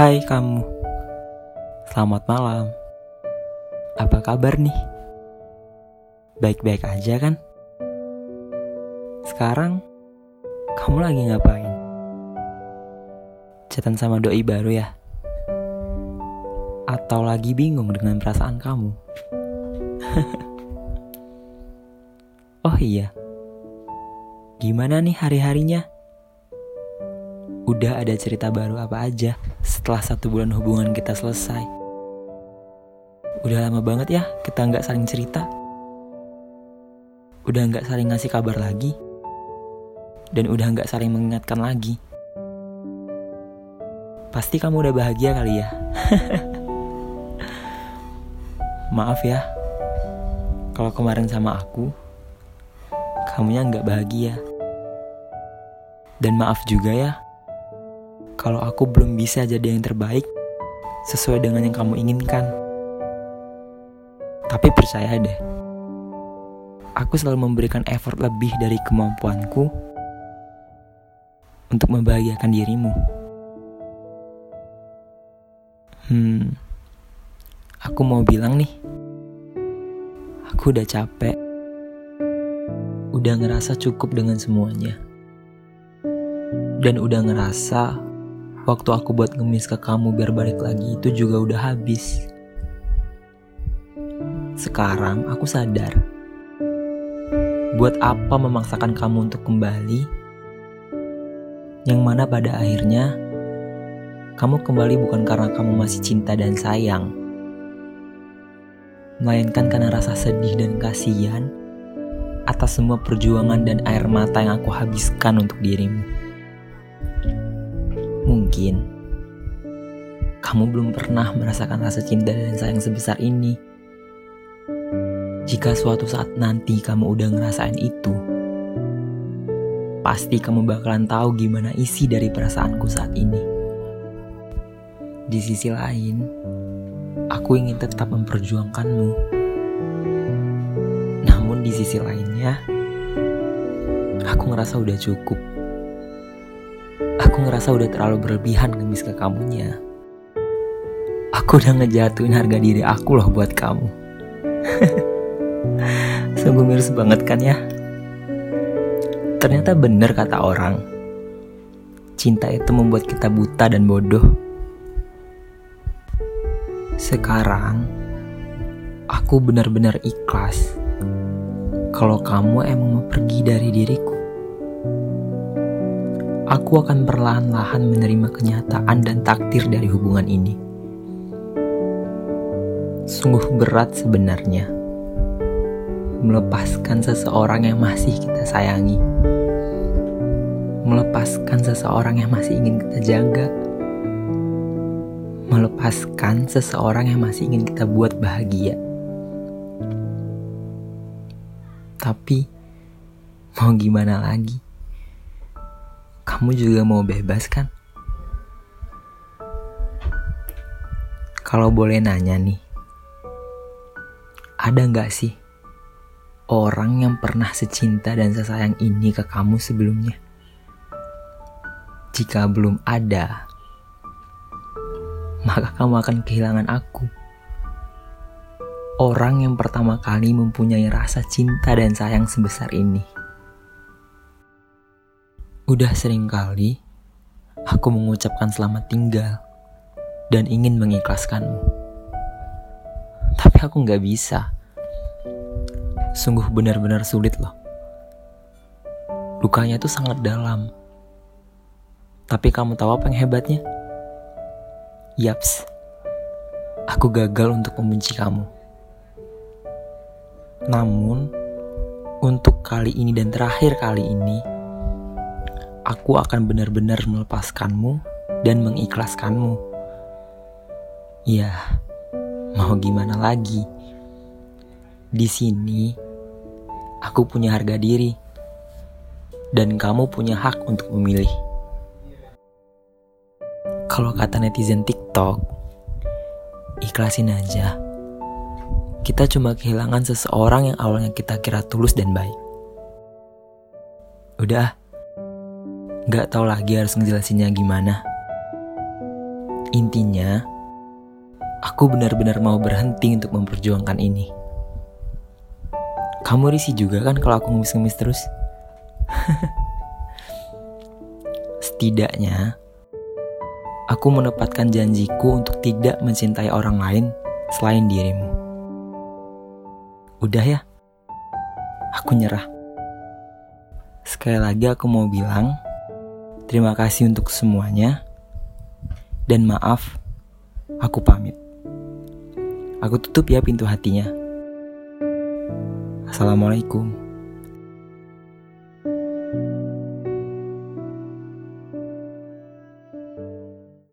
Hai kamu, selamat malam. Apa kabar nih? Baik-baik aja kan? Sekarang kamu lagi ngapain? Chatan sama doi baru ya? Atau lagi bingung dengan perasaan kamu? oh iya, gimana nih hari-harinya? Udah ada cerita baru apa aja setelah satu bulan hubungan kita selesai? Udah lama banget ya kita nggak saling cerita. Udah nggak saling ngasih kabar lagi. Dan udah nggak saling mengingatkan lagi. Pasti kamu udah bahagia kali ya. Maaf ya, kalau kemarin sama aku, kamunya nggak bahagia. Dan maaf juga ya, kalau aku belum bisa jadi yang terbaik sesuai dengan yang kamu inginkan. Tapi percaya deh, aku selalu memberikan effort lebih dari kemampuanku untuk membahagiakan dirimu. Hmm, aku mau bilang nih, aku udah capek, udah ngerasa cukup dengan semuanya, dan udah ngerasa Waktu aku buat ngemis ke kamu biar balik lagi itu juga udah habis. Sekarang aku sadar. Buat apa memaksakan kamu untuk kembali? Yang mana pada akhirnya kamu kembali bukan karena kamu masih cinta dan sayang, melainkan karena rasa sedih dan kasihan atas semua perjuangan dan air mata yang aku habiskan untuk dirimu. Mungkin kamu belum pernah merasakan rasa cinta dan sayang sebesar ini. Jika suatu saat nanti kamu udah ngerasain itu, pasti kamu bakalan tahu gimana isi dari perasaanku saat ini. Di sisi lain, aku ingin tetap memperjuangkanmu. Namun di sisi lainnya, aku ngerasa udah cukup Ngerasa udah terlalu berlebihan ngemis ke kamunya. Aku udah ngejatuhin harga diri aku loh buat kamu. Sungguh miris banget kan ya? Ternyata bener kata orang. Cinta itu membuat kita buta dan bodoh. Sekarang, aku benar-benar ikhlas kalau kamu emang mau pergi dari diriku aku akan perlahan-lahan menerima kenyataan dan takdir dari hubungan ini. Sungguh berat sebenarnya melepaskan seseorang yang masih kita sayangi, melepaskan seseorang yang masih ingin kita jaga, melepaskan seseorang yang masih ingin kita buat bahagia. Tapi, mau gimana lagi? Kamu juga mau bebas kan? Kalau boleh nanya nih, ada nggak sih orang yang pernah secinta dan sesayang ini ke kamu sebelumnya? Jika belum ada, maka kamu akan kehilangan aku. Orang yang pertama kali mempunyai rasa cinta dan sayang sebesar ini. Udah sering kali aku mengucapkan selamat tinggal dan ingin mengikhlaskanmu. Tapi aku nggak bisa. Sungguh benar-benar sulit loh. Lukanya itu sangat dalam. Tapi kamu tahu apa yang hebatnya? Yaps, aku gagal untuk membenci kamu. Namun, untuk kali ini dan terakhir kali ini, aku akan benar-benar melepaskanmu dan mengikhlaskanmu. Ya, mau gimana lagi? Di sini, aku punya harga diri, dan kamu punya hak untuk memilih. Kalau kata netizen TikTok, ikhlasin aja. Kita cuma kehilangan seseorang yang awalnya kita kira tulus dan baik. Udah, Gak tau lagi harus ngejelasinnya gimana. Intinya, aku benar-benar mau berhenti untuk memperjuangkan ini. Kamu risih juga kan kalau aku ngemis-ngemis terus? Setidaknya, aku menepatkan janjiku untuk tidak mencintai orang lain selain dirimu. Udah ya, aku nyerah. Sekali lagi aku mau bilang, terima kasih untuk semuanya, dan maaf, aku pamit. Aku tutup ya pintu hatinya. Assalamualaikum.